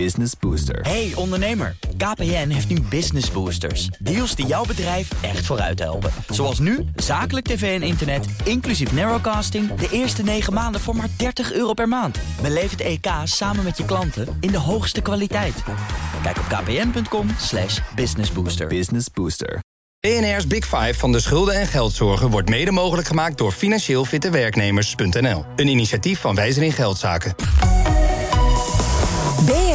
Business Booster. Hey ondernemer, KPN heeft nu Business Boosters. Deals die jouw bedrijf echt vooruit helpen. Zoals nu, zakelijk tv en internet, inclusief narrowcasting... de eerste 9 maanden voor maar 30 euro per maand. Beleef het EK samen met je klanten in de hoogste kwaliteit. Kijk op kpn.com slash businessbooster. Business Booster. BNR's Big Five van de schulden en geldzorgen wordt mede mogelijk gemaakt door financieel fitte werknemers.nl. Een initiatief van Wijzer in Geldzaken.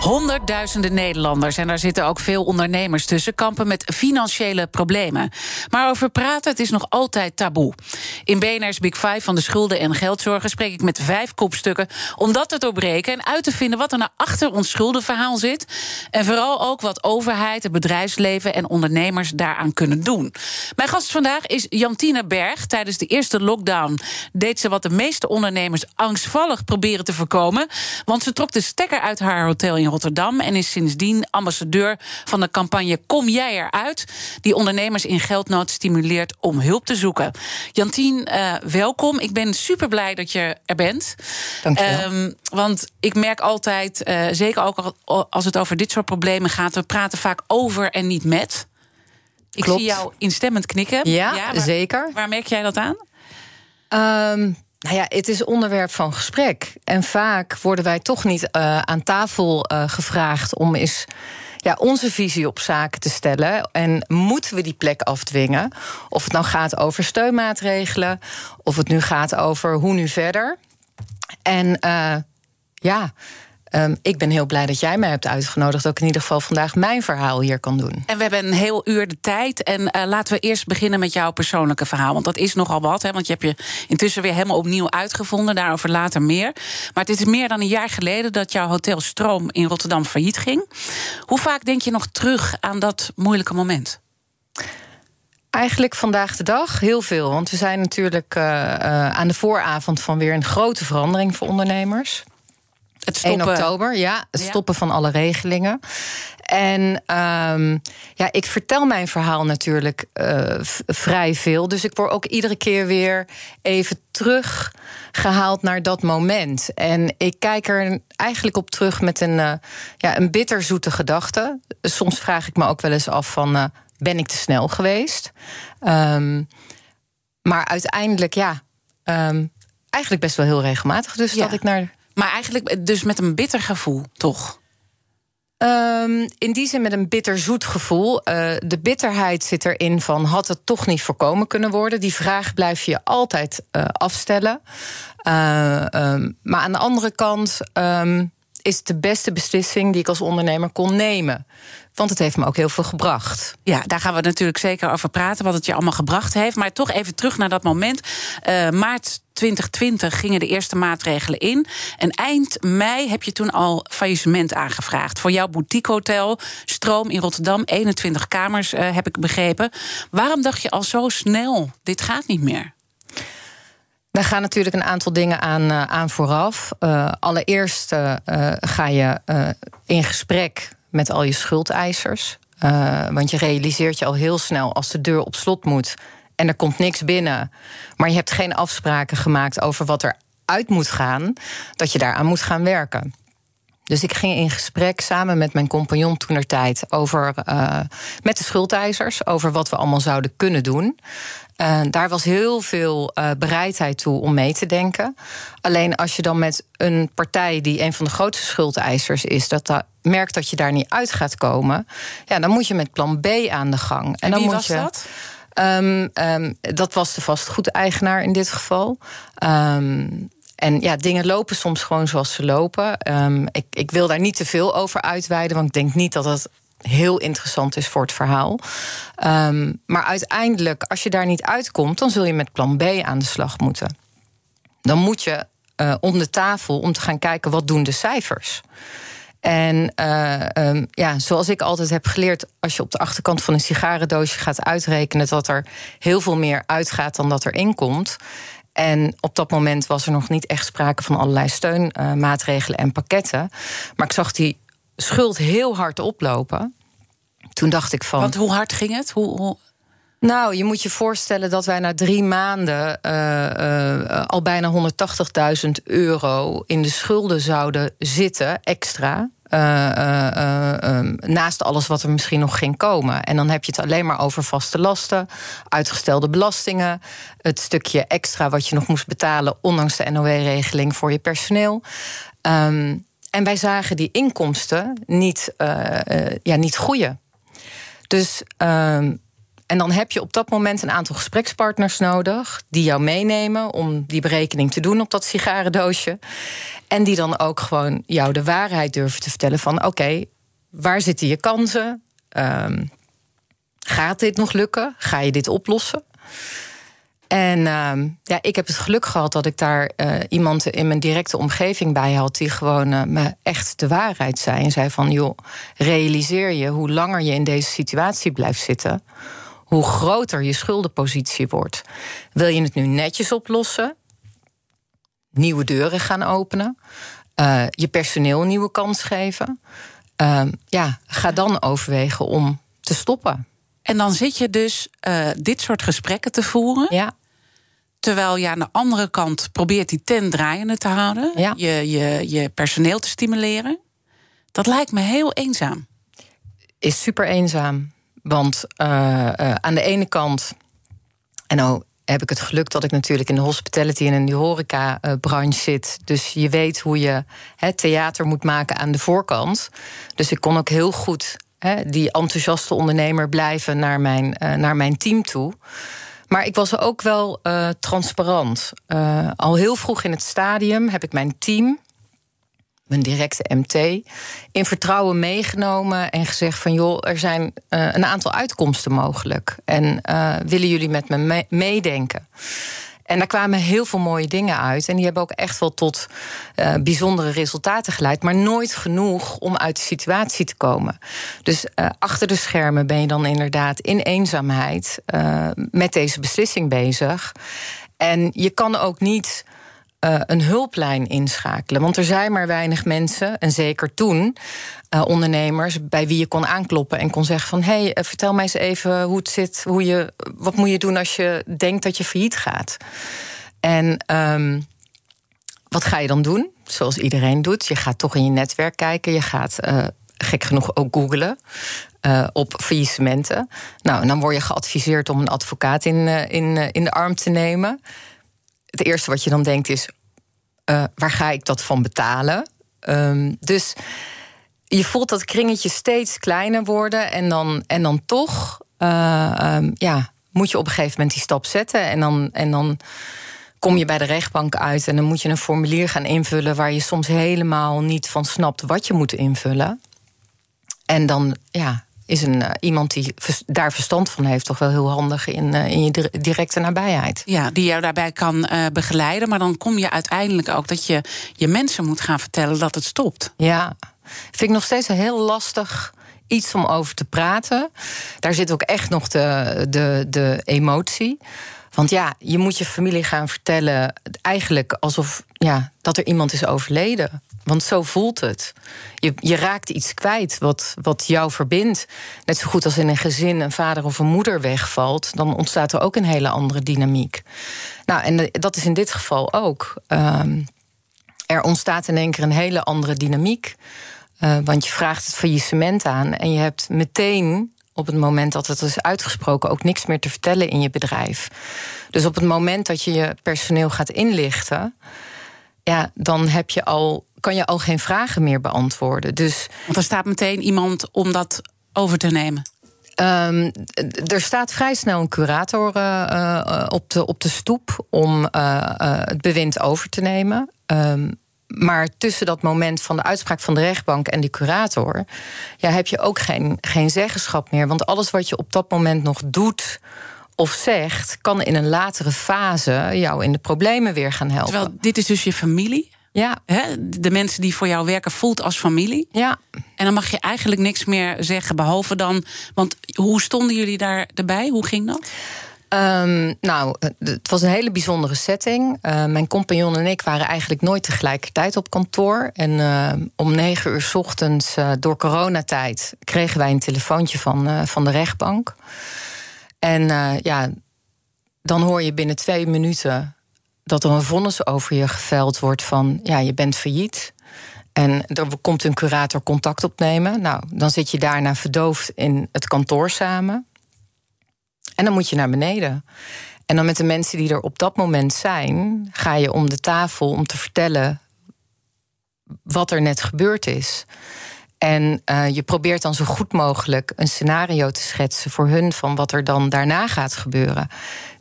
Honderdduizenden Nederlanders, en daar zitten ook veel ondernemers tussen, kampen met financiële problemen. Maar over praten, het is nog altijd taboe. In BNR's Big Five van de schulden en geldzorgen spreek ik met vijf kopstukken om dat te doorbreken en uit te vinden wat er nou achter ons schuldenverhaal zit. En vooral ook wat overheid, het bedrijfsleven en ondernemers daaraan kunnen doen. Mijn gast vandaag is Jantine Berg. Tijdens de eerste lockdown deed ze wat de meeste ondernemers angstvallig proberen te voorkomen. Want ze trok de stekker uit haar hotel in Rotterdam en is sindsdien ambassadeur van de campagne Kom jij eruit, die ondernemers in geldnood stimuleert om hulp te zoeken. Jantien, uh, welkom. Ik ben super blij dat je er bent. Dank je wel. Um, want ik merk altijd, uh, zeker ook als het over dit soort problemen gaat, we praten vaak over en niet met. Ik Klopt. zie jou instemmend knikken. Ja, waar, zeker. Waar merk jij dat aan? Um, nou ja, het is onderwerp van gesprek. En vaak worden wij toch niet uh, aan tafel uh, gevraagd om eens ja, onze visie op zaken te stellen. En moeten we die plek afdwingen? Of het nou gaat over steunmaatregelen, of het nu gaat over hoe nu verder. En uh, ja. Um, ik ben heel blij dat jij mij hebt uitgenodigd. Dat ik in ieder geval vandaag mijn verhaal hier kan doen. En we hebben een heel uur de tijd. En uh, laten we eerst beginnen met jouw persoonlijke verhaal. Want dat is nogal wat. Hè, want je hebt je intussen weer helemaal opnieuw uitgevonden. Daarover later meer. Maar het is meer dan een jaar geleden dat jouw hotel Stroom in Rotterdam failliet ging. Hoe vaak denk je nog terug aan dat moeilijke moment? Eigenlijk vandaag de dag heel veel. Want we zijn natuurlijk uh, uh, aan de vooravond van weer een grote verandering voor ondernemers. Het stoppen. 1 oktober, ja. Het stoppen ja. van alle regelingen. En um, ja, ik vertel mijn verhaal natuurlijk uh, vrij veel. Dus ik word ook iedere keer weer even teruggehaald naar dat moment. En ik kijk er eigenlijk op terug met een, uh, ja, een bitterzoete gedachte. Soms vraag ik me ook wel eens af van... Uh, ben ik te snel geweest? Um, maar uiteindelijk, ja... Um, eigenlijk best wel heel regelmatig. Dus ja. dat ik naar maar eigenlijk dus met een bitter gevoel, toch? Um, in die zin met een bitterzoet gevoel. Uh, de bitterheid zit erin van had het toch niet voorkomen kunnen worden. Die vraag blijf je altijd uh, afstellen. Um, maar aan de andere kant um, is het de beste beslissing die ik als ondernemer kon nemen. Want het heeft me ook heel veel gebracht. Ja, daar gaan we natuurlijk zeker over praten, wat het je allemaal gebracht heeft. Maar toch even terug naar dat moment. Uh, maart 2020 gingen de eerste maatregelen in. En eind mei heb je toen al faillissement aangevraagd. Voor jouw boutiquehotel, Stroom in Rotterdam, 21 kamers, uh, heb ik begrepen. Waarom dacht je al zo snel, dit gaat niet meer? Daar gaan natuurlijk een aantal dingen aan, uh, aan vooraf. Uh, allereerst uh, ga je in gesprek met al je schuldeisers. want je realiseert je al heel snel als de deur op slot moet en er komt niks binnen, maar je hebt geen afspraken gemaakt over wat er uit moet gaan, dat je daaraan moet gaan werken. Dus ik ging in gesprek samen met mijn compagnon toenertijd over uh, met de schuldeisers over wat we allemaal zouden kunnen doen. Uh, daar was heel veel uh, bereidheid toe om mee te denken. Alleen als je dan met een partij die een van de grootste schuldeisers is, dat merkt dat je daar niet uit gaat komen, ja, dan moet je met plan B aan de gang. En, en dan wie moet was je, dat? Um, um, dat was de vastgoedeigenaar in dit geval. Um, en ja, dingen lopen soms gewoon zoals ze lopen. Um, ik, ik wil daar niet te veel over uitweiden, want ik denk niet dat dat heel interessant is voor het verhaal. Um, maar uiteindelijk, als je daar niet uitkomt, dan zul je met plan B aan de slag moeten. Dan moet je uh, om de tafel om te gaan kijken wat doen de cijfers. En uh, um, ja, zoals ik altijd heb geleerd, als je op de achterkant van een sigarendoosje gaat uitrekenen dat er heel veel meer uitgaat dan dat er inkomt. En op dat moment was er nog niet echt sprake van allerlei steunmaatregelen uh, en pakketten. Maar ik zag die schuld heel hard oplopen. Toen dacht ik van. Want hoe hard ging het? Hoe, hoe... Nou, je moet je voorstellen dat wij na drie maanden uh, uh, al bijna 180.000 euro in de schulden zouden zitten, extra. Uh, naast alles wat er misschien nog ging komen. En dan heb je het alleen maar over vaste lasten, uitgestelde belastingen, het stukje extra wat je nog moest betalen, ondanks de NOW-regeling voor je personeel. Um, en wij zagen die inkomsten niet, ja, niet groeien. Dus um, en dan heb je op dat moment een aantal gesprekspartners nodig die jou meenemen om die berekening te doen op dat sigarendoosje. En die dan ook gewoon jou de waarheid durven te vertellen van oké, waar zitten je kansen? Um, gaat dit nog lukken? Ga je dit oplossen? En uh, ja, ik heb het geluk gehad dat ik daar uh, iemand in mijn directe omgeving bij had die gewoon uh, me echt de waarheid zei. En zei van joh, realiseer je hoe langer je in deze situatie blijft zitten, hoe groter je schuldenpositie wordt. Wil je het nu netjes oplossen? Nieuwe deuren gaan openen? Uh, je personeel een nieuwe kans geven? Uh, ja, ga dan overwegen om te stoppen. En dan zit je dus uh, dit soort gesprekken te voeren. Ja. Terwijl je aan de andere kant probeert die tent draaiende te houden. Ja. Je, je, je personeel te stimuleren. Dat lijkt me heel eenzaam. Is super eenzaam. Want uh, uh, aan de ene kant, en nou heb ik het geluk dat ik natuurlijk in de hospitality en in de horeca-branche zit. Dus je weet hoe je het theater moet maken aan de voorkant. Dus ik kon ook heel goed he, die enthousiaste ondernemer blijven naar mijn, uh, naar mijn team toe. Maar ik was ook wel transparant. al heel vroeg in het stadium heb ik mijn team mijn directe MT, in vertrouwen meegenomen en gezegd van joh, er zijn uh, een aantal uitkomsten mogelijk. En uh, willen jullie met me me meedenken? En daar kwamen heel veel mooie dingen uit. En die hebben ook echt wel tot uh, bijzondere resultaten geleid. Maar nooit genoeg om uit de situatie te komen. Dus achter de schermen ben je dan inderdaad in eenzaamheid met deze beslissing bezig. En je kan ook niet uh, een hulplijn inschakelen. Want er zijn maar weinig mensen, en zeker toen, uh, ondernemers, bij wie je kon aankloppen en kon zeggen van hé, hey, uh, vertel mij eens even hoe het zit, hoe je, wat moet je doen als je denkt dat je failliet gaat. En um, wat ga je dan doen? Zoals iedereen doet. Je gaat toch in je netwerk kijken. Je gaat gek genoeg ook googlen. Op faillissementen. Nou, en dan word je geadviseerd om een advocaat in, in, in de arm te nemen het eerste wat je dan denkt is: uh, waar ga ik dat van betalen? Um, dus je voelt dat kringetje steeds kleiner worden. En dan, en dan toch uh, um, ja, moet je op een gegeven moment die stap zetten. En dan, en dan kom je bij de rechtbank uit. En dan moet je een formulier gaan invullen waar je soms helemaal niet van snapt wat je moet invullen. En dan ja, is een, uh, iemand die daar verstand van heeft, toch wel heel handig in, uh, in je directe nabijheid. Ja, die jou daarbij kan uh, begeleiden. Maar dan kom je uiteindelijk ook dat je je mensen moet gaan vertellen dat het stopt. Ja, vind ik nog steeds een heel lastig iets om over te praten. Daar zit ook echt nog de, de, de emotie. Want ja, je moet je familie gaan vertellen, eigenlijk alsof ja, dat er iemand is overleden. Want zo voelt het. Je, je raakt iets kwijt wat, wat jou verbindt. Net zo goed als in een gezin een vader of een moeder wegvalt, dan ontstaat er ook een hele andere dynamiek. Nou, en dat is in dit geval ook. Um, er ontstaat in één keer een hele andere dynamiek. Uh, want je vraagt het faillissement aan en je hebt meteen op het moment dat het is uitgesproken ook niks meer te vertellen in je bedrijf. Dus op het moment dat je je personeel gaat inlichten, ja, dan heb je al, kan je al geen vragen meer beantwoorden. Dus, Want er staat meteen iemand om dat over te nemen. Um, er staat vrij snel een curator uh, uh, op, de, op de stoep om uh, het bewind over te nemen. Um, maar tussen dat moment van de uitspraak van de rechtbank en die curator, ja, heb je ook geen, geen zeggenschap meer. Want alles wat je op dat moment nog doet of zegt, kan in een latere fase jou in de problemen weer gaan helpen. Terwijl dit is dus je familie. Ja. Hè? De mensen die voor jou werken voelt als familie. Ja. En dan mag je eigenlijk niks meer zeggen, behalve dan. Want hoe stonden jullie daar erbij? Hoe ging dat? Um, nou, het was een hele bijzondere setting. Uh, mijn compagnon en ik waren eigenlijk nooit tegelijkertijd op kantoor. En uh, om negen uur s ochtends, uh, door coronatijd, kregen wij een telefoontje van, van de rechtbank. En ja, dan hoor je binnen twee minuten dat er een vonnis over je geveld wordt van ja, je bent failliet. En er komt een curator contact opnemen. Nou, dan zit je daarna verdoofd in het kantoor samen. En dan moet je naar beneden. En dan met de mensen die er op dat moment zijn, ga je om de tafel om te vertellen wat er net gebeurd is. En uh, je probeert dan zo goed mogelijk een scenario te schetsen voor hun van wat er dan daarna gaat gebeuren.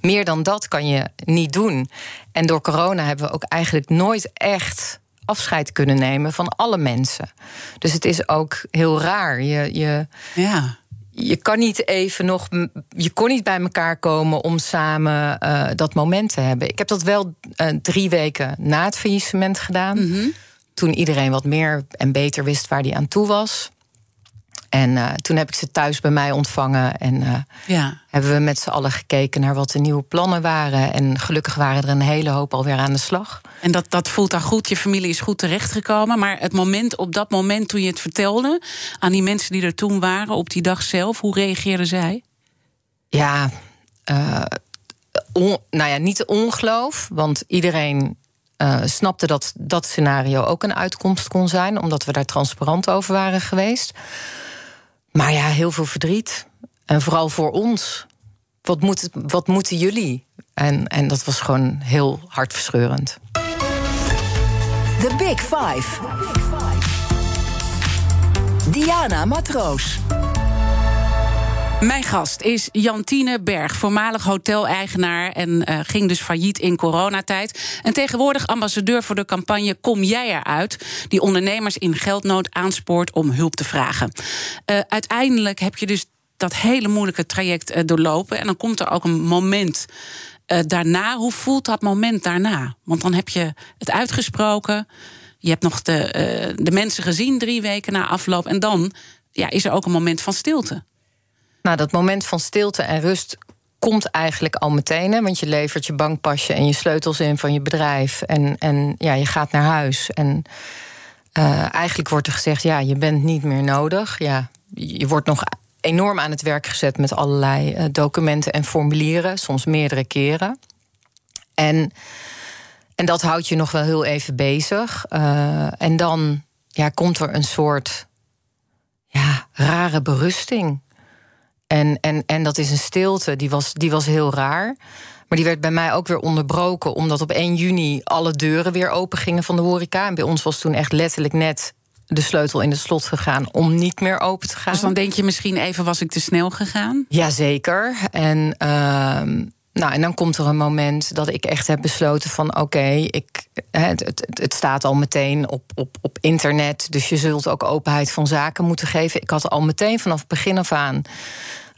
Meer dan dat kan je niet doen. En door corona hebben we ook eigenlijk nooit echt afscheid kunnen nemen van alle mensen. Dus het is ook heel raar. Je, je, ja. je kan niet even nog. Je kon niet bij elkaar komen om samen uh, dat moment te hebben. Ik heb dat wel uh, drie weken na het faillissement gedaan. Mm -hmm. Toen iedereen wat meer en beter wist waar hij aan toe was. En uh, toen heb ik ze thuis bij mij ontvangen. En uh, ja. hebben we met z'n allen gekeken naar wat de nieuwe plannen waren. En gelukkig waren er een hele hoop alweer aan de slag. En dat, dat voelt dan goed. Je familie is goed terechtgekomen. Maar het moment, op dat moment toen je het vertelde aan die mensen die er toen waren, op die dag zelf, hoe reageerden zij? Ja, uh, on, nou ja, niet ongeloof. Want iedereen uh, snapte dat dat scenario ook een uitkomst kon zijn, omdat we daar transparant over waren geweest. Maar ja, heel veel verdriet. En vooral voor ons. Wat, moet, wat moeten jullie? En, en dat was gewoon heel hartverscheurend. The Big Five. Diana Matroos. Mijn gast is Jantine Berg, voormalig hoteleigenaar en uh, ging dus failliet in coronatijd. En tegenwoordig ambassadeur voor de campagne Kom jij eruit, die ondernemers in geldnood aanspoort om hulp te vragen. Uh, uiteindelijk heb je dus dat hele moeilijke traject uh, doorlopen en dan komt er ook een moment daarna. Hoe voelt dat moment daarna? Want dan heb je het uitgesproken. Je hebt nog de, de mensen gezien drie weken na afloop. En dan ja, is er ook een moment van stilte. Nou, dat moment van stilte en rust komt eigenlijk al meteen. Hè, want je levert je bankpasje en je sleutels in van je bedrijf. En, en ja, je gaat naar huis. En uh, eigenlijk wordt er gezegd: ja, je bent niet meer nodig. Ja, je wordt nog enorm aan het werk gezet met allerlei uh, documenten en formulieren, soms meerdere keren. En, en dat houdt je nog wel heel even bezig. Uh, en dan ja, komt er een soort ja, rare berusting. En, en, en dat is een stilte, die was, die was heel raar. Maar die werd bij mij ook weer onderbroken, omdat op 1 juni alle deuren weer open gingen van de horeca. En bij ons was toen echt letterlijk net de sleutel in het slot gegaan om niet meer open te gaan. Dus dan denk je misschien even, was ik te snel gegaan? Jazeker. En uh, nou, en dan komt er een moment dat ik echt heb besloten van oké, ik het, het, het, staat al meteen op, op, op internet. Dus je zult ook openheid van zaken moeten geven. Ik had al meteen vanaf het begin af aan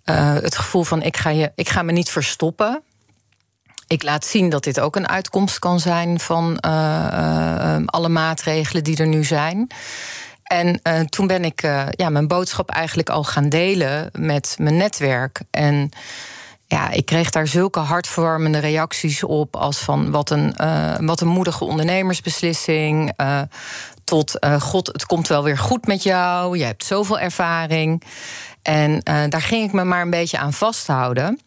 uh, het gevoel van ik ga, je, ik ga me niet verstoppen. Ik laat zien dat dit ook een uitkomst kan zijn van uh, uh, alle maatregelen die er nu zijn. En toen ben ik ja, mijn boodschap eigenlijk al gaan delen met mijn netwerk. En ja, ik kreeg daar zulke hartverwarmende reacties op. Als van wat een, wat een moedige ondernemersbeslissing. Tot God, het komt wel weer goed met jou. Je hebt zoveel ervaring. En daar ging ik me maar een beetje aan vasthouden.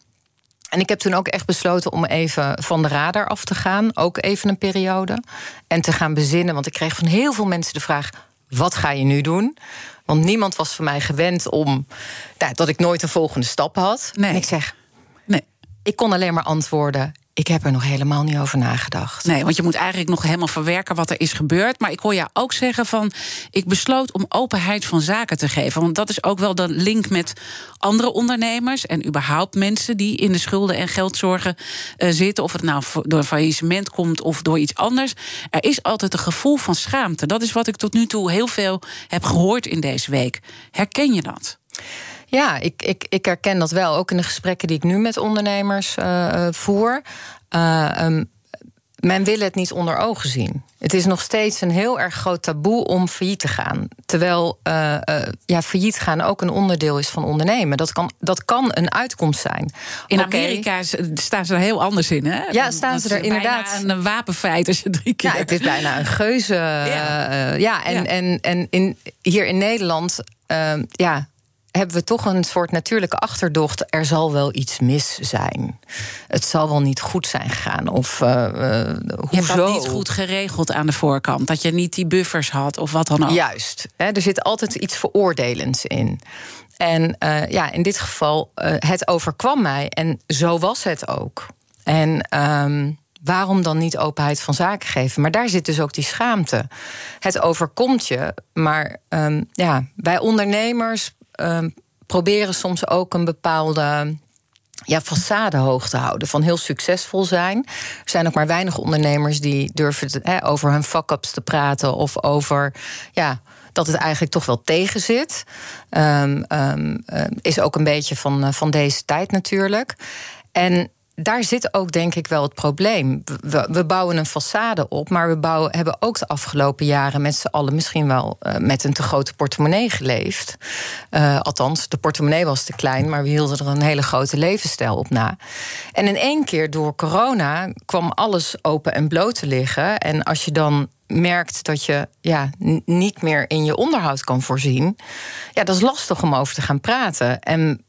En ik heb toen ook echt besloten om even van de radar af te gaan. Ook even een periode. En te gaan bezinnen. Want ik kreeg van heel veel mensen de vraag: wat ga je nu doen? Want niemand was van mij gewend om nou, dat ik nooit een volgende stap had. Nee. En ik zeg ik kon alleen maar antwoorden. Ik heb er nog helemaal niet over nagedacht. Nee, want je moet eigenlijk nog helemaal verwerken wat er is gebeurd. Maar ik hoor jou ook zeggen van... ik besloot om openheid van zaken te geven. Want dat is ook wel de link met andere ondernemers... en überhaupt mensen die in de schulden en geldzorgen uh, zitten. Of het nou door faillissement komt of door iets anders. Er is altijd een gevoel van schaamte. Dat is wat ik tot nu toe heel veel heb gehoord in deze week. Herken je dat? Ja, ik, ik, ik herken dat wel. Ook in de gesprekken die ik nu met ondernemers uh, voer. Uh, um, men wil het niet onder ogen zien. Het is nog steeds een heel erg groot taboe om failliet te gaan. Terwijl uh, uh, ja, failliet gaan ook een onderdeel is van ondernemen. Dat kan, dat kan een uitkomst zijn. In okay. Amerika staan ze er heel anders in, hè? Ja, staan ze er inderdaad. een wapenfeit als je drie keer. Ja, het is bijna een geuze. ja, uh, ja en, ja. en, en in, hier in Nederland, ja hebben we toch een soort natuurlijke achterdocht. Er zal wel iets mis zijn. Het zal wel niet goed zijn gegaan. Of uh, Je hebt dat niet goed geregeld aan de voorkant. Dat je niet die buffers had of wat dan ook. Juist. Hè, er zit altijd iets veroordelends in. En uh, ja, in dit geval, uh, het overkwam mij. En zo was het ook. En um, waarom dan niet openheid van zaken geven? Maar daar zit dus ook die schaamte. Het overkomt je, maar um, ja, wij ondernemers um, proberen soms ook een bepaalde ja, façade hoog te houden. Van heel succesvol zijn. Er zijn ook maar weinig ondernemers die durven over hun fuck-ups te praten of over ja, dat het eigenlijk toch wel tegen zit. Um, um, is ook een beetje van, van deze tijd natuurlijk. En daar zit ook denk ik wel het probleem. We, we bouwen een façade op, maar we bouwen, hebben ook de afgelopen jaren met z'n allen misschien wel uh, met een te grote portemonnee geleefd. Uh, althans, de portemonnee was te klein, maar we hielden er een hele grote levensstijl op na. En in één keer door corona kwam alles open en bloot te liggen. En als je dan merkt dat je ja, niet meer in je onderhoud kan voorzien, ja, dat is lastig om over te gaan praten. En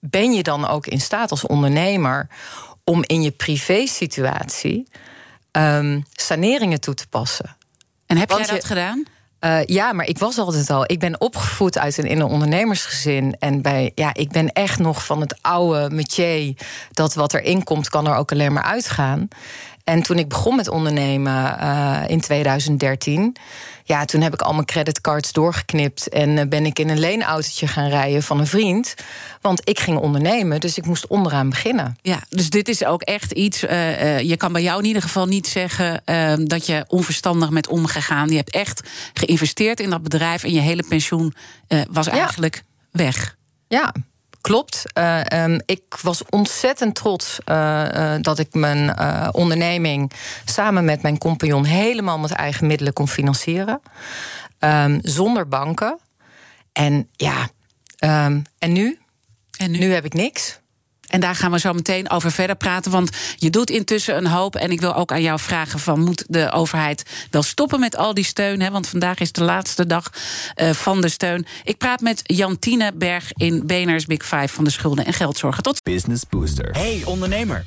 ben je dan ook in staat als ondernemer om in je privésituatie um, saneringen toe te passen? En heb Want jij dat je, gedaan? Uh, ja, maar ik was altijd al. Ik ben opgevoed uit een, in een ondernemersgezin. En bij, ja, ik ben echt nog van het oude métier. Dat wat erin komt, kan er ook alleen maar uitgaan. En toen ik begon met ondernemen uh, in 2013, ja, toen heb ik al mijn creditcards doorgeknipt en uh, ben ik in een leenautootje gaan rijden van een vriend. Want ik ging ondernemen, dus ik moest onderaan beginnen. Ja, dus dit is ook echt iets. Uh, je kan bij jou in ieder geval niet zeggen dat je onverstandig met omgegaan. Je hebt echt geïnvesteerd in dat bedrijf en je hele pensioen was eigenlijk weg. Ja, Klopt. Uh, um, ik was ontzettend trots uh, uh, dat ik mijn onderneming samen met mijn compagnon helemaal met eigen middelen kon financieren. Um, zonder banken. En ja, um, en nu? En nu? nu heb ik niks. En daar gaan we zo meteen over verder praten. Want je doet intussen een hoop. En ik wil ook aan jou vragen: van, moet de overheid wel stoppen met al die steun? Hè? Want vandaag is de laatste dag uh, van de steun. Ik praat met Jantine Berg in Beners Big Five van de schulden en geldzorgen. Tot Business Booster. Hey ondernemer,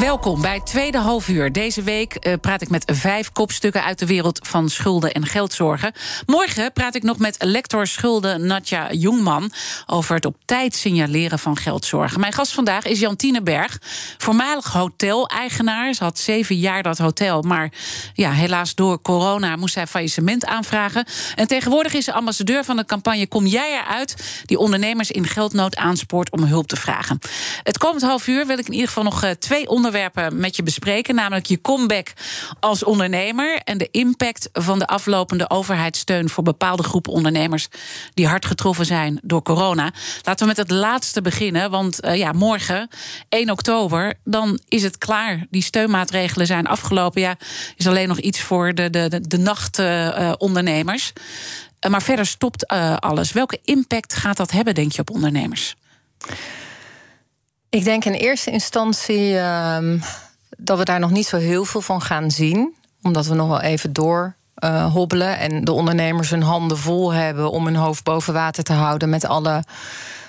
Welkom bij Tweede Halfuur. Deze week uh, praat ik met vijf kopstukken uit de wereld van schulden en geldzorgen. Morgen praat ik nog met lector schulden Natja Jongman over het op tijd signaleren van geldzorgen. Mijn gast vandaag is Jantine Berg, voormalig hotel-eigenaar. Ze had zeven jaar dat hotel, maar ja, helaas door corona moest zij faillissement aanvragen. En tegenwoordig is ze ambassadeur van de campagne Kom jij eruit, die ondernemers in geldnood aanspoort om hulp te vragen. Het komend half uur wil ik in ieder geval nog uh, twee onderwerpen onderwerpen met je bespreken. Namelijk je comeback als ondernemer en de impact van de aflopende overheidssteun voor bepaalde groepen ondernemers die hard getroffen zijn door corona. Laten we met het laatste beginnen. Want uh, ja, morgen, 1 oktober, dan is het klaar. Die steunmaatregelen zijn afgelopen. Ja, is alleen nog iets voor de, de, de, de nachtondernemers. Uh, maar verder stopt alles. Welke impact gaat dat hebben, denk je, op ondernemers? Ik denk in eerste instantie uh, dat we daar nog niet zo heel veel van gaan zien. Omdat we nog wel even door uh, hobbelen. En de ondernemers hun handen vol hebben om hun hoofd boven water te houden met alle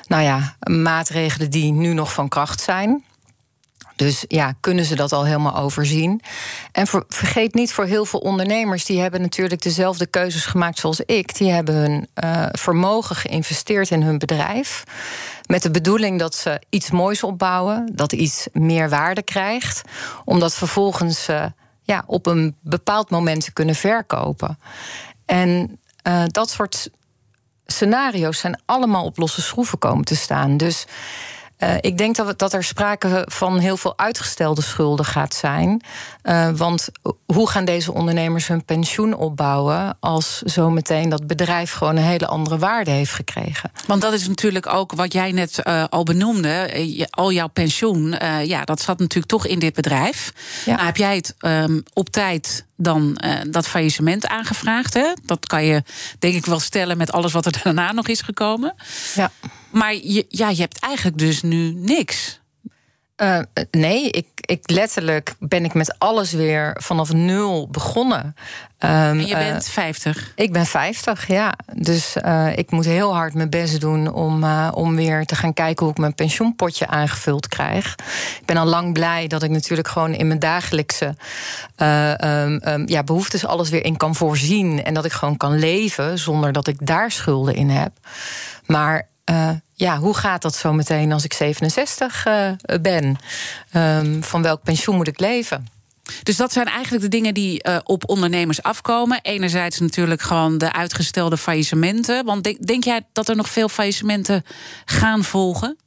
nou ja, maatregelen die nu nog van kracht zijn. Dus ja, kunnen ze dat al helemaal overzien? En vergeet niet, voor heel veel ondernemers, die hebben natuurlijk dezelfde keuzes gemaakt zoals ik. Die hebben hun uh, vermogen geïnvesteerd in hun bedrijf. Met de bedoeling dat ze iets moois opbouwen, dat iets meer waarde krijgt, om dat vervolgens uh, ja, op een bepaald moment te kunnen verkopen. En uh, dat soort scenario's zijn allemaal op losse schroeven komen te staan. Dus Uh, ik denk dat, we, dat er sprake van heel veel uitgestelde schulden gaat zijn. Uh, want hoe gaan deze ondernemers hun pensioen opbouwen als zometeen dat bedrijf gewoon een hele andere waarde heeft gekregen? Want dat is natuurlijk ook wat jij net uh, al benoemde. al jouw pensioen, ja, dat zat natuurlijk toch in dit bedrijf. Ja. Nou, heb jij het um, op tijd dan uh, dat faillissement aangevraagd. Hè? Dat kan je denk ik wel stellen met alles wat er daarna nog is gekomen. Ja. Maar je, ja, je hebt eigenlijk dus nu niks. Uh, nee, ik, ik letterlijk ben ik met alles weer vanaf nul begonnen. Um, en je bent uh, 50? Ik ben 50, ja. Dus uh, ik moet heel hard mijn best doen om, uh, om weer te gaan kijken hoe ik mijn pensioenpotje aangevuld krijg. Ik ben al lang blij dat ik natuurlijk gewoon in mijn dagelijkse um, um, ja, behoeftes alles weer in kan voorzien. En dat ik gewoon kan leven zonder dat ik daar schulden in heb. Maar ja, hoe gaat dat zo meteen als ik 67 uh, ben? Um, van welk pensioen moet ik leven? Dus dat zijn eigenlijk de dingen die uh, op ondernemers afkomen. Enerzijds natuurlijk gewoon de uitgestelde faillissementen. Want denk jij dat er nog veel faillissementen gaan volgen?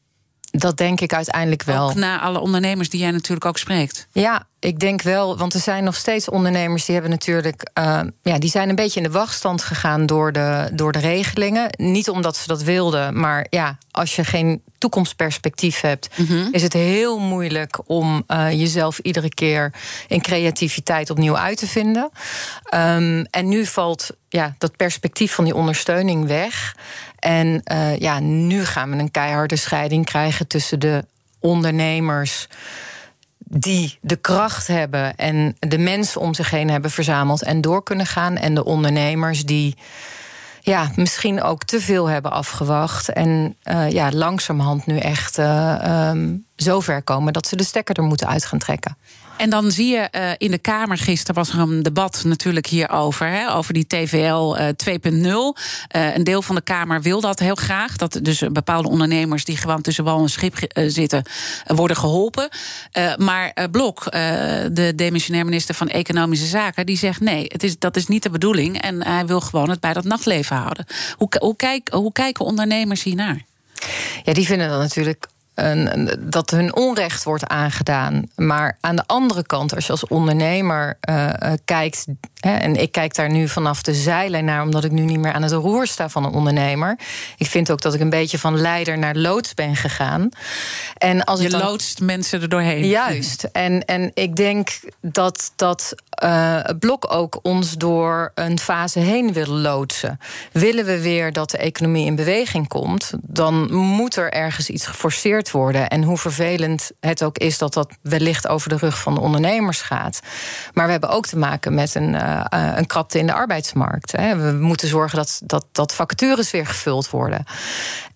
Dat denk ik uiteindelijk wel. Ook na alle ondernemers die jij natuurlijk ook spreekt. Ja, ik denk wel, want er zijn nog steeds ondernemers die hebben natuurlijk, uh, ja, die zijn een beetje in de wachtstand gegaan door de, door de regelingen. Niet omdat ze dat wilden, maar ja, als je geen toekomstperspectief hebt, mm -hmm. is het heel moeilijk om uh, jezelf iedere keer in creativiteit opnieuw uit te vinden. Um, en nu valt ja, dat perspectief van die ondersteuning weg. En uh, ja, nu gaan we een keiharde scheiding krijgen tussen de ondernemers die de kracht hebben en de mensen om zich heen hebben verzameld en door kunnen gaan. En de ondernemers die ja, misschien ook te veel hebben afgewacht. En uh, ja, langzamerhand nu echt uh, zover komen dat ze de stekker er moeten uit gaan trekken. En dan zie je uh, in de Kamer, gisteren was er een debat natuurlijk hierover, hè, over die TVL uh, 2.0. Uh, een deel van de Kamer wil dat heel graag. Dat dus bepaalde ondernemers die gewoon tussen wal en schip zitten, worden geholpen. maar Blok, de demissionair minister van Economische Zaken, die zegt nee, het is, dat is niet de bedoeling. En hij wil gewoon het bij dat nachtleven houden. Hoe, hoe, hoe kijken ondernemers hiernaar? Ja, die vinden dat natuurlijk een, dat hun onrecht wordt aangedaan. Maar aan de andere kant, als je als ondernemer uh, uh, kijkt. Hè, en ik kijk daar nu vanaf de zeilen naar, omdat ik nu niet meer aan het roer sta van een ondernemer. Ik vind ook dat ik een beetje van leider naar loods ben gegaan. En als je dan, loodst mensen er doorheen. Juist. En, en ik denk dat dat uh, Blok ook ons door een fase heen wil loodsen. Willen we weer dat de economie in beweging komt, dan moet er ergens iets geforceerd worden. En hoe vervelend het ook is dat dat wellicht over de rug van de ondernemers gaat. Maar we hebben ook te maken met een, uh, een krapte in de arbeidsmarkt. Hè. We moeten zorgen dat, dat, dat vacatures weer gevuld worden.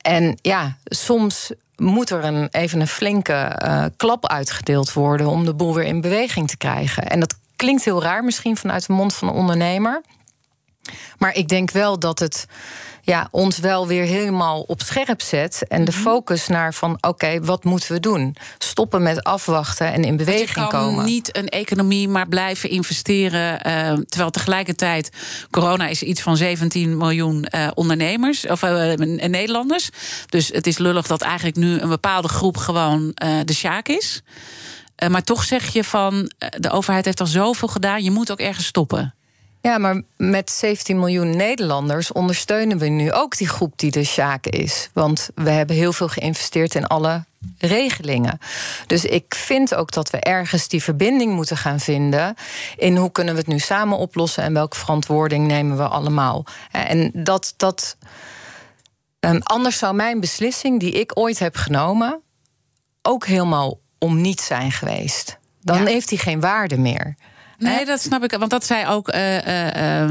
En ja, soms moet er een, even een flinke uh, klap uitgedeeld worden om de boel weer in beweging te krijgen. En dat klinkt heel raar misschien vanuit de mond van een ondernemer. Maar ik denk wel dat het ja, ons wel weer helemaal op scherp zet. En de mhm. focus naar van oké, okay, wat moeten we doen? Stoppen met afwachten en in beweging komen. Je kan komen. niet een economie maar blijven investeren. Uh, terwijl tegelijkertijd corona is iets van 17 miljoen uh, ondernemers of uh, Nederlanders. Dus het is lullig dat eigenlijk nu een bepaalde groep gewoon de sjaak is. Maar toch zeg je van de overheid heeft al zoveel gedaan, je moet ook ergens stoppen. Ja, maar met 17 miljoen Nederlanders ondersteunen we nu ook die groep die de Sjaak is. Want we hebben heel veel geïnvesteerd in alle regelingen. Dus ik vind ook dat we ergens die verbinding moeten gaan vinden in hoe kunnen we het nu samen oplossen en welke verantwoording nemen we allemaal. En dat. dat um, anders zou mijn beslissing die ik ooit heb genomen ook helemaal om niet zijn geweest. Dan ja. heeft hij geen waarde meer. Nee, dat snap ik. Want dat zei ook uh, uh,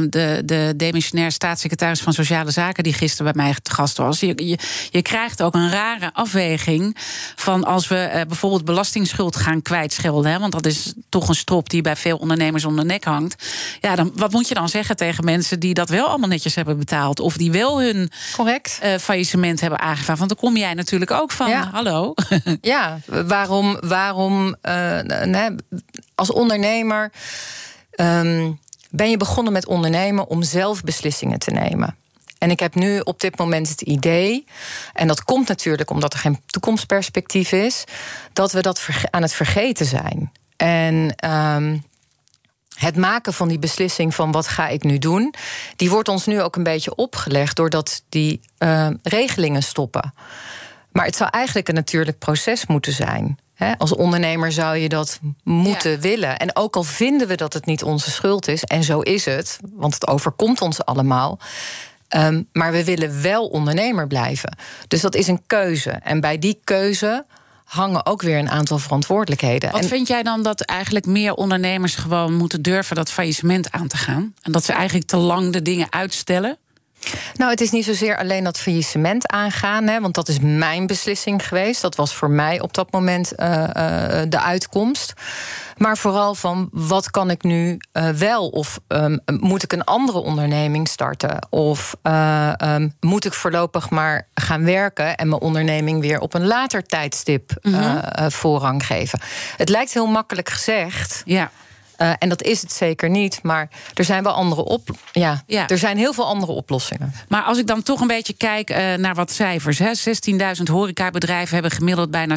de, de demissionair staatssecretaris van Sociale Zaken, die gisteren bij mij te gast was. Je, je, je krijgt ook een rare afweging van als we uh, bijvoorbeeld belastingsschuld gaan kwijtschelden. Hè, want dat is toch een strop die bij veel ondernemers om de nek hangt. Ja, dan, wat moet je dan zeggen tegen mensen die dat wel allemaal netjes hebben betaald? Of die wel hun Correct. faillissement hebben aangevraagd? Want dan kom jij natuurlijk ook van. Ja. Hallo. Ja, waarom, waarom nee, als ondernemer um, ben je begonnen met ondernemen om zelf beslissingen te nemen. En ik heb nu op dit moment het idee, en dat komt natuurlijk omdat er geen toekomstperspectief is, dat we dat aan het vergeten zijn. En. Ehm, het maken van die beslissing van wat ga ik nu doen, die wordt ons nu ook een beetje opgelegd doordat die uh, regelingen stoppen. Maar het zou eigenlijk een natuurlijk proces moeten zijn. Als ondernemer zou je dat moeten willen. En ook al vinden we dat het niet onze schuld is, en zo is het, want het overkomt ons allemaal. Um, maar we willen wel ondernemer blijven. Dus dat is een keuze. En bij die keuze hangen ook weer een aantal verantwoordelijkheden. Wat vind jij dan dat eigenlijk meer ondernemers gewoon moeten durven dat faillissement aan te gaan? En dat ze eigenlijk te lang de dingen uitstellen? Nou, het is niet zozeer alleen dat faillissement aangaan, hè, want dat is mijn beslissing geweest. Dat was voor mij op dat moment uh, uh, de uitkomst. Maar vooral van wat kan ik nu uh, wel? Of um, moet ik een andere onderneming starten? Of um, moet ik voorlopig maar gaan werken en mijn onderneming weer op een later tijdstip mm -hmm. voorrang geven? Het lijkt heel makkelijk gezegd. Ja. Uh, en dat is het zeker niet. Maar er zijn wel andere op. Ja, ja. er zijn heel veel andere oplossingen. Maar als ik dan toch een beetje kijk uh, naar wat cijfers. 16.000 horecabedrijven hebben gemiddeld bijna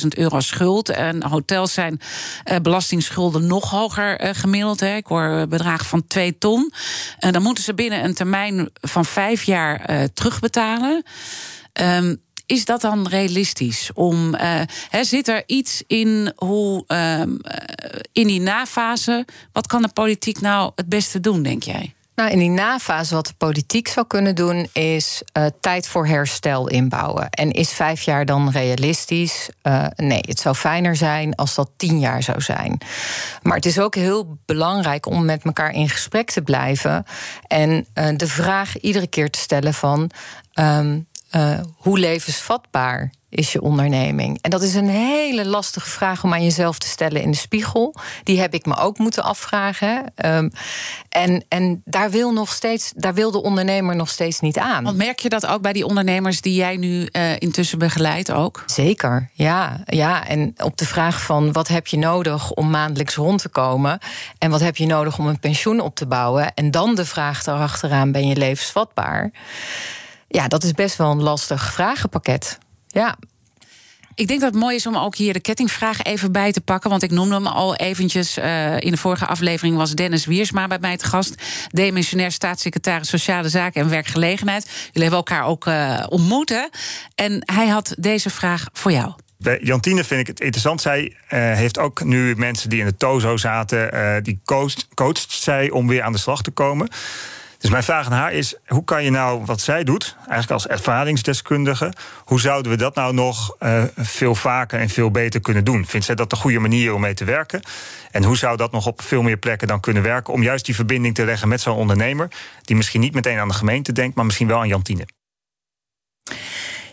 60.000 euro schuld. En hotels zijn uh, belastingsschulden nog hoger gemiddeld. Hè. Ik hoor bedragen van 2 ton. En dan moeten ze binnen een termijn van vijf jaar terugbetalen. Um, is dat dan realistisch? Om, uh, zit er iets in hoe uh, in die nafase? Wat kan de politiek nou het beste doen, denk jij? Nou, in die nafase wat de politiek zou kunnen doen, is uh, tijd voor herstel inbouwen. En is vijf jaar dan realistisch? Nee, het zou fijner zijn als dat tien jaar zou zijn. Maar het is ook heel belangrijk om met elkaar in gesprek te blijven. En de vraag iedere keer te stellen van. Um, uh, hoe levensvatbaar is je onderneming? En dat is een hele lastige vraag om aan jezelf te stellen in de spiegel. Die heb ik me ook moeten afvragen. Um, en en daar, wil nog steeds, daar wil de ondernemer nog steeds niet aan. Want merk je dat ook bij die ondernemers die jij nu uh, intussen begeleidt ook? Zeker, ja, ja. En op de vraag van wat heb je nodig om maandelijks rond te komen... en wat heb je nodig om een pensioen op te bouwen... en dan de vraag erachteraan, ben je levensvatbaar... Ja, dat is best wel een lastig vragenpakket. Ja. Ik denk dat het mooi is om ook hier de kettingvraag even bij te pakken. Want ik noemde hem al eventjes. Uh, in de vorige aflevering was Dennis Wiersma bij mij te gast. Demissionair staatssecretaris Sociale Zaken en Werkgelegenheid. Jullie hebben elkaar ook uh, ontmoet. En hij had deze vraag voor jou. Bij Jantine vind ik het interessant. Zij uh, heeft ook nu mensen die in de TOZO zaten... Uh, die coacht, coacht zij om weer aan de slag te komen. Dus mijn vraag aan haar is: hoe kan je nou wat zij doet, eigenlijk als ervaringsdeskundige, hoe zouden we dat nou nog uh, veel vaker en veel beter kunnen doen? Vindt zij dat de goede manier om mee te werken? En hoe zou dat nog op veel meer plekken dan kunnen werken om juist die verbinding te leggen met zo'n ondernemer, die misschien niet meteen aan de gemeente denkt, maar misschien wel aan Jantine?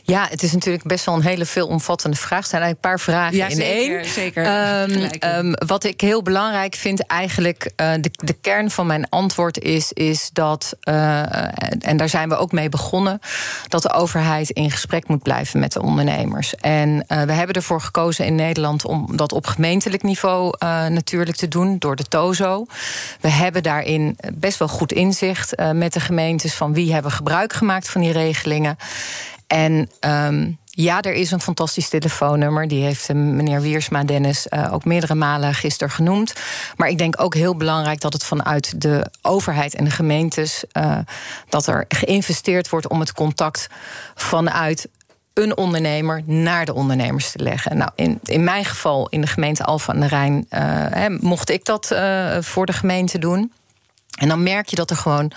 Ja, het is natuurlijk best wel een hele veelomvattende vraag. Er zijn eigenlijk een paar vragen ja, in zeker, één. Zeker. Um, um, wat ik heel belangrijk vind, eigenlijk uh, de, de kern van mijn antwoord is, is dat, uh, en daar zijn we ook mee begonnen, dat de overheid in gesprek moet blijven met de ondernemers. En uh, we hebben ervoor gekozen in Nederland om dat op gemeentelijk niveau natuurlijk te doen, door de TOZO. We hebben daarin best wel goed inzicht met de gemeentes van wie hebben gebruik gemaakt van die regelingen. En um, ja, er is een fantastisch telefoonnummer. Die heeft meneer Wiersma Dennis uh, ook meerdere malen gisteren genoemd. Maar ik denk ook heel belangrijk dat het vanuit de overheid en de gemeentes... Uh, dat er geïnvesteerd wordt om het contact vanuit een ondernemer naar de ondernemers te leggen. Nou, in, in mijn geval, in de gemeente Alphen aan de Rijn, uh, mocht ik dat voor de gemeente doen. En dan merk je dat er gewoon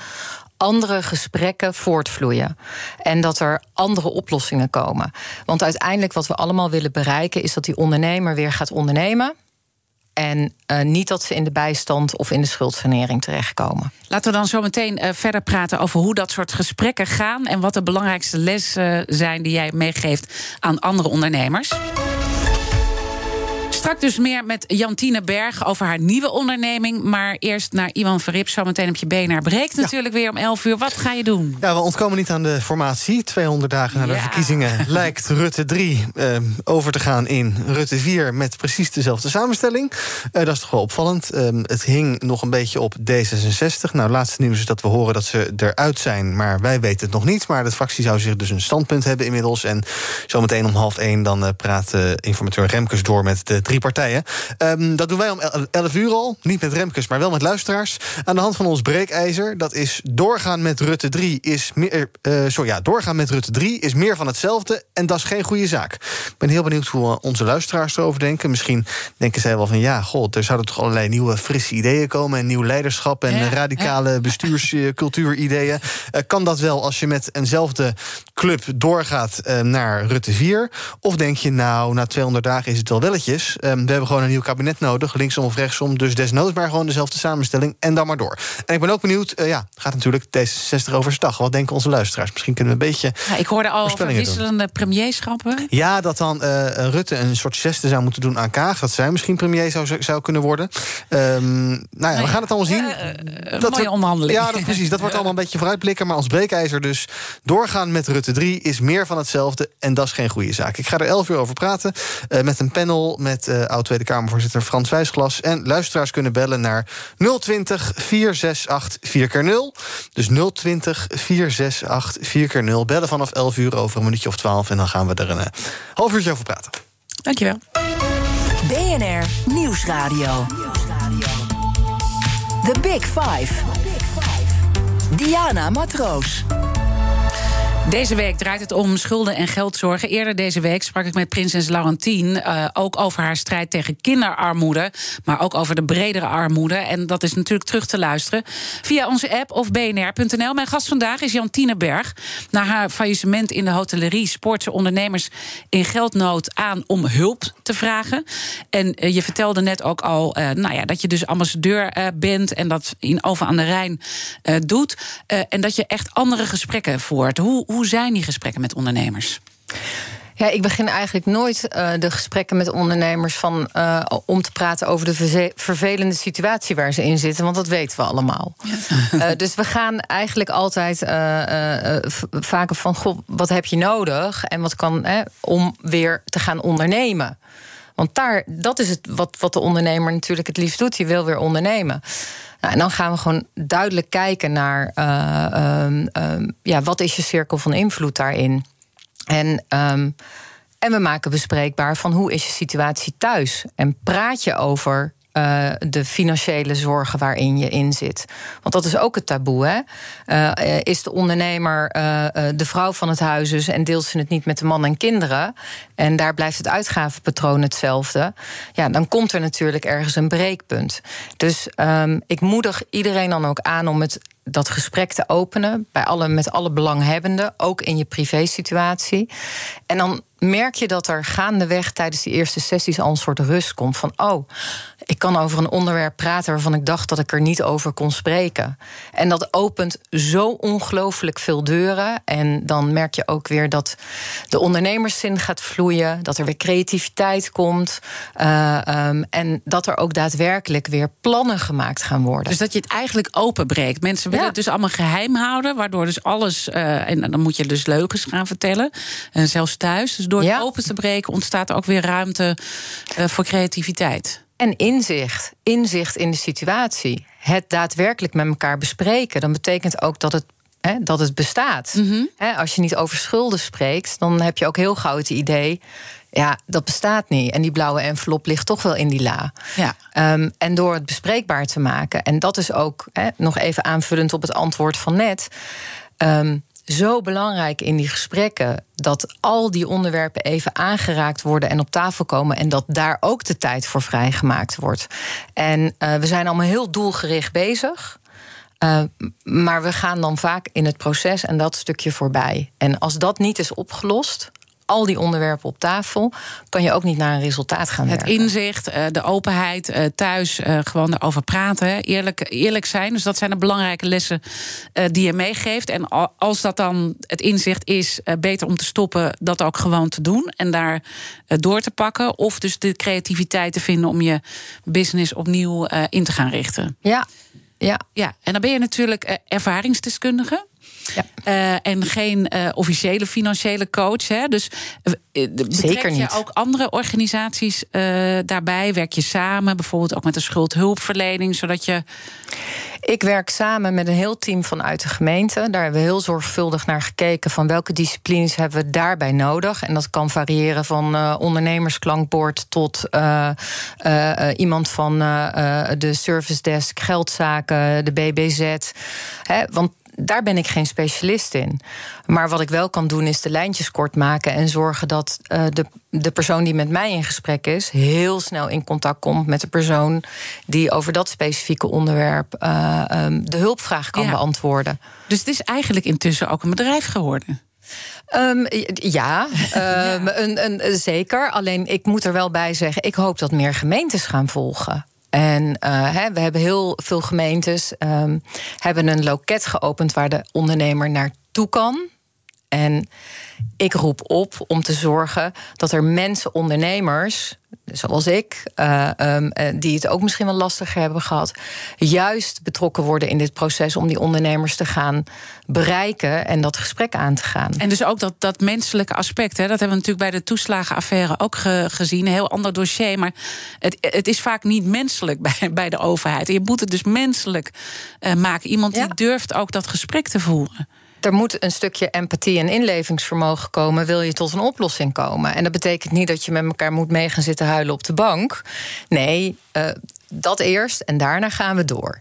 andere gesprekken voortvloeien. En dat er andere oplossingen komen. Want uiteindelijk wat we allemaal willen bereiken is dat die ondernemer weer gaat ondernemen. En uh, niet dat ze in de bijstand of in de schuldsanering terechtkomen. Laten we dan zo meteen uh, verder praten over hoe dat soort gesprekken gaan. En wat de belangrijkste lessen uh, zijn die jij meegeeft aan andere ondernemers. Straks dus meer met Jantine Berg over haar nieuwe onderneming. Maar eerst naar Iwan Verrip. Zometeen op je benen. Breekt natuurlijk weer om 11 uur. Wat ga je doen? Ja, we ontkomen niet aan de formatie. 200 dagen na de Ja. verkiezingen lijkt Rutte 3 eh, over te gaan in Rutte 4 met precies dezelfde samenstelling. Eh, dat is toch wel opvallend. Eh, het hing nog een beetje op D66. Nou, laatste nieuws is dat we horen dat ze eruit zijn, maar wij weten het nog niet. Maar de fractie zou zich dus een standpunt hebben inmiddels. En zometeen om half één dan eh, praat informateur Remkes door met de drie partijen. Ehm, dat doen wij om el- 11 uur al. Niet met Remkes, maar wel met luisteraars. Aan de hand van ons breekijzer. Dat is doorgaan met Rutte 3 is meer. eh, sorry, ja, doorgaan met Rutte 3 is meer van hetzelfde. En dat is geen goede zaak. Ik ben heel benieuwd hoe eh, onze luisteraars erover denken. Misschien denken zij wel van ja, god, er zouden toch allerlei nieuwe frisse ideeën komen. En nieuw leiderschap en Ja, radicale bestuurscultuurideeën. Eh, kan dat wel als je met eenzelfde club doorgaat naar Rutte 4? Of denk je, nou, na 200 dagen is het wel welletjes. Eh, we hebben gewoon een nieuw kabinet nodig, linksom of rechtsom. Dus desnoods maar gewoon dezelfde samenstelling en dan maar door. En ik ben ook benieuwd, eh, ja, gaat natuurlijk D66 overstag. Wat denken onze luisteraars? Misschien kunnen we een beetje. Ja, ik hoorde al wisselende premierschappen. Ja, dat dan eh, Rutte een soort geste zou moeten doen aan Kaag. Dat zij misschien premier zou, zou kunnen worden. Ehm, nou ja, we gaan het allemaal zien. Een Dat mooie onderhandeling. Ja, dat, precies. Dat wordt allemaal een beetje vooruitblikken. Maar als breekijzer dus doorgaan met Rutte 3 is meer van hetzelfde. En dat is geen goede zaak. Ik ga er 11 uur over praten. eh, met een panel met eh oud-Tweede Kamervoorzitter Frans Wijsglas. En luisteraars kunnen bellen naar 020 468 4x0. Dus 020 468 4x0. Bellen vanaf 11 uur over een minuutje of 12. En dan gaan we er een eh, half uurtje over praten. Dankjewel. BNR Nieuwsradio. The Big Five. Diana Matroos. Deze week draait het om schulden en geldzorgen. Eerder deze week sprak ik met prinses Laurentien... eh, ook over haar strijd tegen kinderarmoede... maar ook over de bredere armoede. En dat is natuurlijk terug te luisteren via onze app of bnr.nl. Mijn gast vandaag is Jantine Berg. Na haar faillissement in de hotellerie... spoort ze ondernemers in geldnood aan om hulp te vragen. En eh, je vertelde net ook al eh, nou ja, dat je dus ambassadeur bent... en dat in Over aan de Rijn doet. en dat je echt andere gesprekken voert. Hoe, hoe zijn die gesprekken met ondernemers? Ja, ik begin eigenlijk nooit eh, de gesprekken met ondernemers van, eh, om te praten over de vervelende situatie waar ze in zitten, want dat weten we allemaal. Eh, dus we gaan eigenlijk altijd vaker van: goh, wat heb je nodig en wat kan hè, om weer te gaan ondernemen. Want daar, dat is het wat, wat de ondernemer natuurlijk het liefst doet. Die wil weer ondernemen. Nou, en dan gaan we gewoon duidelijk kijken naar eh, ehm, ehm, ja, wat is je cirkel van invloed daarin. En, ehm, en we maken bespreekbaar van hoe is je situatie thuis. En praat je over eh, de financiële zorgen waarin je in zit. Want dat is ook het taboe. Hè? Eh, is de ondernemer eh, de vrouw van het huis dus en deelt ze het niet met de man en kinderen? En daar blijft het uitgavenpatroon hetzelfde. Ja, dan komt er natuurlijk ergens een breekpunt. Dus ehm, ik moedig iedereen dan ook aan om het dat gesprek te openen bij alle, met alle belanghebbenden, ook in je privésituatie. En dan merk je dat er gaandeweg tijdens die eerste sessies al een soort rust komt van oh, ik kan over een onderwerp praten waarvan ik dacht dat ik er niet over kon spreken. En dat opent zo ongelooflijk veel deuren. En dan merk je ook weer dat de ondernemerszin gaat vloeien, dat er weer creativiteit komt. eh, ehm, en dat er ook daadwerkelijk weer plannen gemaakt gaan worden. Dus dat je het eigenlijk openbreekt. Mensen willen Ja. het dus allemaal geheim houden, waardoor dus alles. eh, en dan moet je dus leugens gaan vertellen. En zelfs thuis. Dus door het open te breken ontstaat er ook weer ruimte eh, voor creativiteit. En inzicht. Inzicht in de situatie. Het daadwerkelijk met elkaar bespreken. Dan betekent ook dat het. hè, dat het bestaat. Hè, als je niet over schulden spreekt, dan heb je ook heel gauw het idee. Ja, dat bestaat niet. En die blauwe envelop ligt toch wel in die la. Ja. Ehm, en door het bespreekbaar te maken. En dat is ook hè, nog even aanvullend op het antwoord van net. ehm, zo belangrijk in die gesprekken dat al die onderwerpen even aangeraakt worden en op tafel komen. En dat daar ook de tijd voor vrijgemaakt wordt. En eh, we zijn allemaal heel doelgericht bezig. Uh, maar we gaan dan vaak in het proces en dat stukje voorbij. En als dat niet is opgelost, al die onderwerpen op tafel, kan je ook niet naar een resultaat gaan Het werken. inzicht, eh, de openheid, eh, thuis eh, gewoon erover praten. Eerlijk, eerlijk zijn. Dus dat zijn de belangrijke lessen die je meegeeft. En al- als dat dan het inzicht is, beter om te stoppen, dat ook gewoon te doen. En daar door te pakken. Of dus de creativiteit te vinden om je business opnieuw in te gaan richten. Ja, ja. Ja, en dan ben je natuurlijk ervaringsdeskundige. Ja. Eh, en geen eh, officiële financiële coach. Hè. Dus eh, betrek je ook andere organisaties daarbij? Werk je samen, bijvoorbeeld ook met de schuldhulpverlening, zodat je. Ik werk samen met een heel team vanuit de gemeente. Daar hebben we heel zorgvuldig naar gekeken van welke disciplines hebben we daarbij nodig. En dat kan variëren van ondernemersklankbord tot iemand van de service desk, geldzaken, de BBZ. Hè, want daar ben ik geen specialist in. Maar wat ik wel kan doen is de lijntjes kort maken en zorgen dat eh, de, de persoon die met mij in gesprek is, heel snel in contact komt met de persoon die over dat specifieke onderwerp eh, ehm, de hulpvraag kan Ja. beantwoorden. Dus het is eigenlijk intussen ook een bedrijf geworden. Ehm, ja, ehm, Een, een, zeker. Alleen ik moet er wel bij zeggen, ik hoop dat meer gemeentes gaan volgen. En eh, hè, we hebben heel veel gemeentes ehm, hebben een loket geopend waar de ondernemer naartoe kan. En ik roep op om te zorgen dat er mensen, ondernemers, zoals ik, eh, ehm, eh, die het ook misschien wel lastiger hebben gehad, juist betrokken worden in dit proces om die ondernemers te gaan bereiken en dat gesprek aan te gaan. En dus ook dat, dat menselijke aspect. Hè, dat hebben we natuurlijk bij de toeslagenaffaire ook ge- gezien. Een heel ander dossier. Maar het, het is vaak niet menselijk bij, bij de overheid. Je moet het dus menselijk eh, maken. Iemand die durft ook dat gesprek te voeren. Er moet een stukje empathie en inlevingsvermogen komen, wil je tot een oplossing komen. En dat betekent niet dat je met elkaar moet mee gaan zitten huilen op de bank. Nee, eh, dat eerst en daarna gaan we door.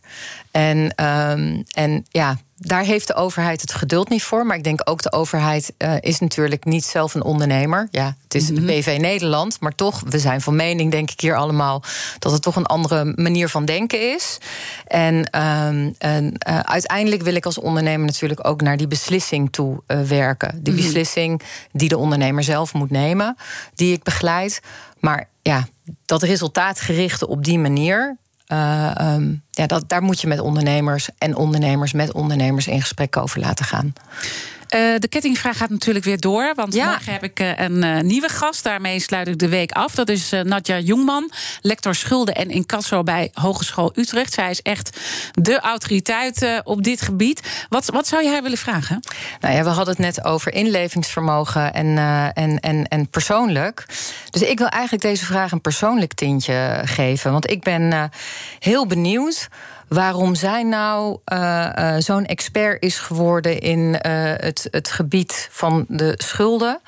En, ehm, en ja, daar heeft de overheid het geduld niet voor. Maar ik denk ook de overheid eh, is natuurlijk niet zelf een ondernemer. Ja, het is de BV Nederland. Maar toch, we zijn van mening, denk ik hier allemaal... dat het toch een andere manier van denken is. En, ehm, en eh, uiteindelijk wil ik als ondernemer natuurlijk ook naar die beslissing toe eh, werken. Die beslissing die de ondernemer zelf moet nemen, die ik begeleid. Maar ja, dat resultaatgerichte op die manier... eh, ehm, ja, dat, daar moet je met ondernemers en ondernemers met ondernemers in gesprek over laten gaan. Eh, de kettingvraag gaat natuurlijk weer door. Want Ja. morgen heb ik eh, een eh, nieuwe gast. Daarmee sluit ik de week af. Dat is Nadja Jongman, lector schulden en incasso bij Hogeschool Utrecht. Zij is echt de autoriteit op dit gebied. Wat, wat zou je haar willen vragen? Nou ja, we hadden het net over inlevingsvermogen en, en, en, en persoonlijk. Dus ik wil eigenlijk deze vraag een persoonlijk tintje geven. Want ik ben heel benieuwd waarom zij nou eh, eh, zo'n expert is geworden in eh, het, het gebied van de schulden.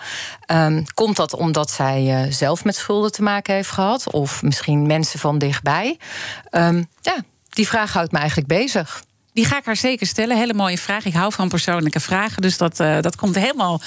Ehm, komt dat omdat zij zelf met schulden te maken heeft gehad? Of misschien mensen van dichtbij? Ehm, ja, die vraag houdt me eigenlijk bezig. Die ga ik haar zeker stellen. Hele mooie vraag. Ik hou van persoonlijke vragen. Dus dat, dat komt helemaal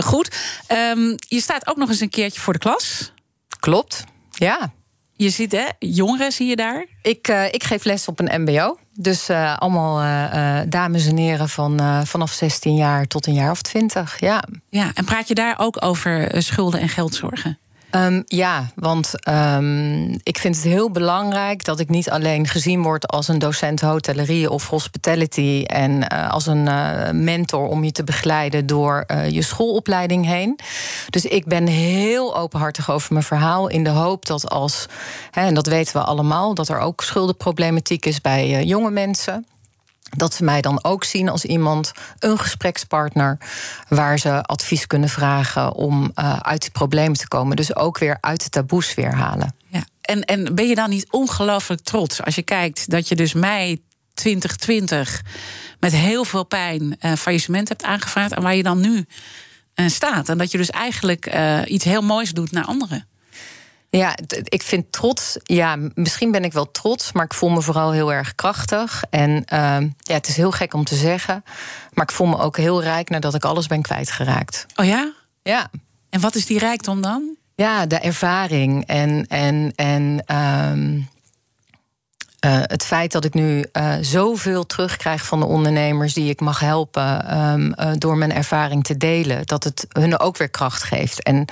goed. Ehm, je staat ook nog eens een keertje voor de klas. Klopt, ja. Je ziet, hè, jongeren zie je daar. Ik, eh, ik geef les op een MBO. Dus eh, allemaal eh, dames en heren van vanaf 16 jaar tot een jaar of 20. Ja. Ja, en praat je daar ook over schulden en geldzorgen? Ehm, ja, want ehm, ik vind het heel belangrijk dat ik niet alleen gezien word als een docent hotellerie of hospitality en eh, als een eh, mentor om je te begeleiden door eh, je schoolopleiding heen. Dus ik ben heel openhartig over mijn verhaal in de hoop dat als, hè, en dat weten we allemaal, dat er ook schuldenproblematiek is bij jonge mensen. Dat ze mij dan ook zien als iemand, een gesprekspartner, waar ze advies kunnen vragen om eh, uit die problemen te komen. Dus ook weer uit de taboes weer halen. Ja. En, en ben je dan niet ongelooflijk trots als je kijkt dat je dus mei 2020 met heel veel pijn eh faillissement hebt aangevraagd en waar je dan nu eh, staat? En dat je dus eigenlijk iets heel moois doet naar anderen. Ja, ik vind trots. Ja, misschien ben ik wel trots, maar ik voel me vooral heel erg krachtig. En ehm, ja, het is heel gek om te zeggen, maar ik voel me ook heel rijk nadat ik alles ben kwijtgeraakt. Oh ja? Ja. En wat is die rijkdom dan? Ja, de ervaring en, en, en ehm, Uh, het feit dat ik nu uh, zoveel terugkrijg van de ondernemers die ik mag helpen um, uh, door mijn ervaring te delen, dat het hun ook weer kracht geeft. En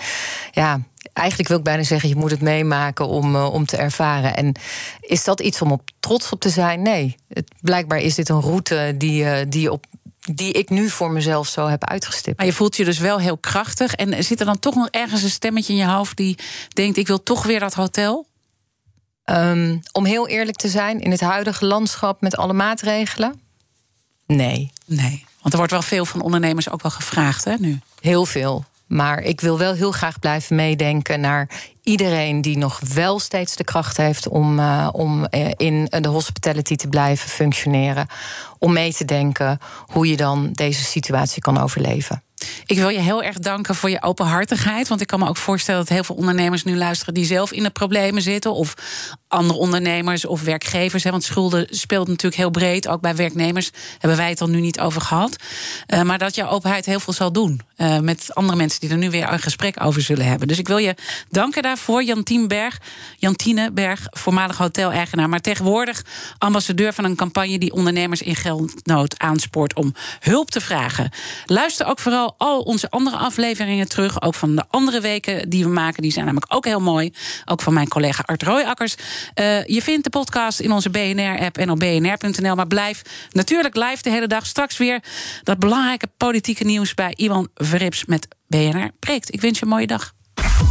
ja, eigenlijk wil ik bijna zeggen, je moet het meemaken om, om te ervaren. En is dat iets om op trots op te zijn? Nee. Het, blijkbaar is dit een route die, die op die ik nu voor mezelf zo heb uitgestippeld. Maar je voelt je dus wel heel krachtig. En zit er dan toch nog ergens een stemmetje in je hoofd die denkt: ik wil toch weer dat hotel? Um, om heel eerlijk te zijn, in het huidige landschap met alle maatregelen? Nee. Nee. Want er wordt wel veel van ondernemers ook wel gevraagd, hè, nu? Heel veel. Maar ik wil wel heel graag blijven meedenken naar iedereen die nog wel steeds de kracht heeft om, uh, om in de hospitality te blijven functioneren. Om mee te denken hoe je dan deze situatie kan overleven. Ik wil je heel erg danken voor je openhartigheid. Want ik kan me ook voorstellen dat heel veel ondernemers nu luisteren die zelf in de problemen zitten. Of andere ondernemers of werkgevers. Want schulden speelt natuurlijk heel breed. Ook bij werknemers hebben wij het al nu niet over gehad. Uh, maar dat jouw openheid heel veel zal doen. Uh, met andere mensen die er nu weer een gesprek over zullen hebben. Dus ik wil je danken daarvoor. Jantien Berg, Jantine Berg, voormalig hoteleigenaar. Maar tegenwoordig ambassadeur van een campagne die ondernemers in geldnood aanspoort om hulp te vragen. Luister ook vooral al onze andere afleveringen terug. Ook van de andere weken die we maken. Die zijn namelijk ook heel mooi. Ook van mijn collega Art Rooijakkers. Uh, je vindt de podcast in onze BNR-app en op bnr.nl. Maar blijf natuurlijk live de hele dag. Straks weer dat belangrijke politieke nieuws bij Iwan Verrips met BNR Preekt. Ik wens je een mooie dag.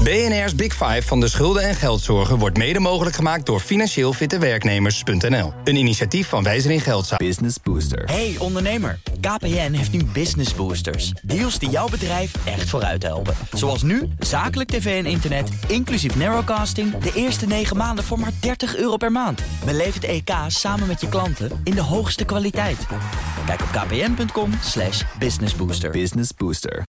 BNR's Big Five van de schulden en geldzorgen wordt mede mogelijk gemaakt door financieel fitte werknemers.nl. Een initiatief van Wijzer in Geldzaken. Business Booster. Hey ondernemer, KPN heeft nu Business Boosters. Deals die jouw bedrijf echt vooruit helpen. Zoals nu, zakelijk tv en internet, inclusief narrowcasting, de eerste 9 maanden voor maar 30 euro per maand. Beleef het EK samen met je klanten in de hoogste kwaliteit. Kijk op kpn.com slash businessbooster. Business Booster.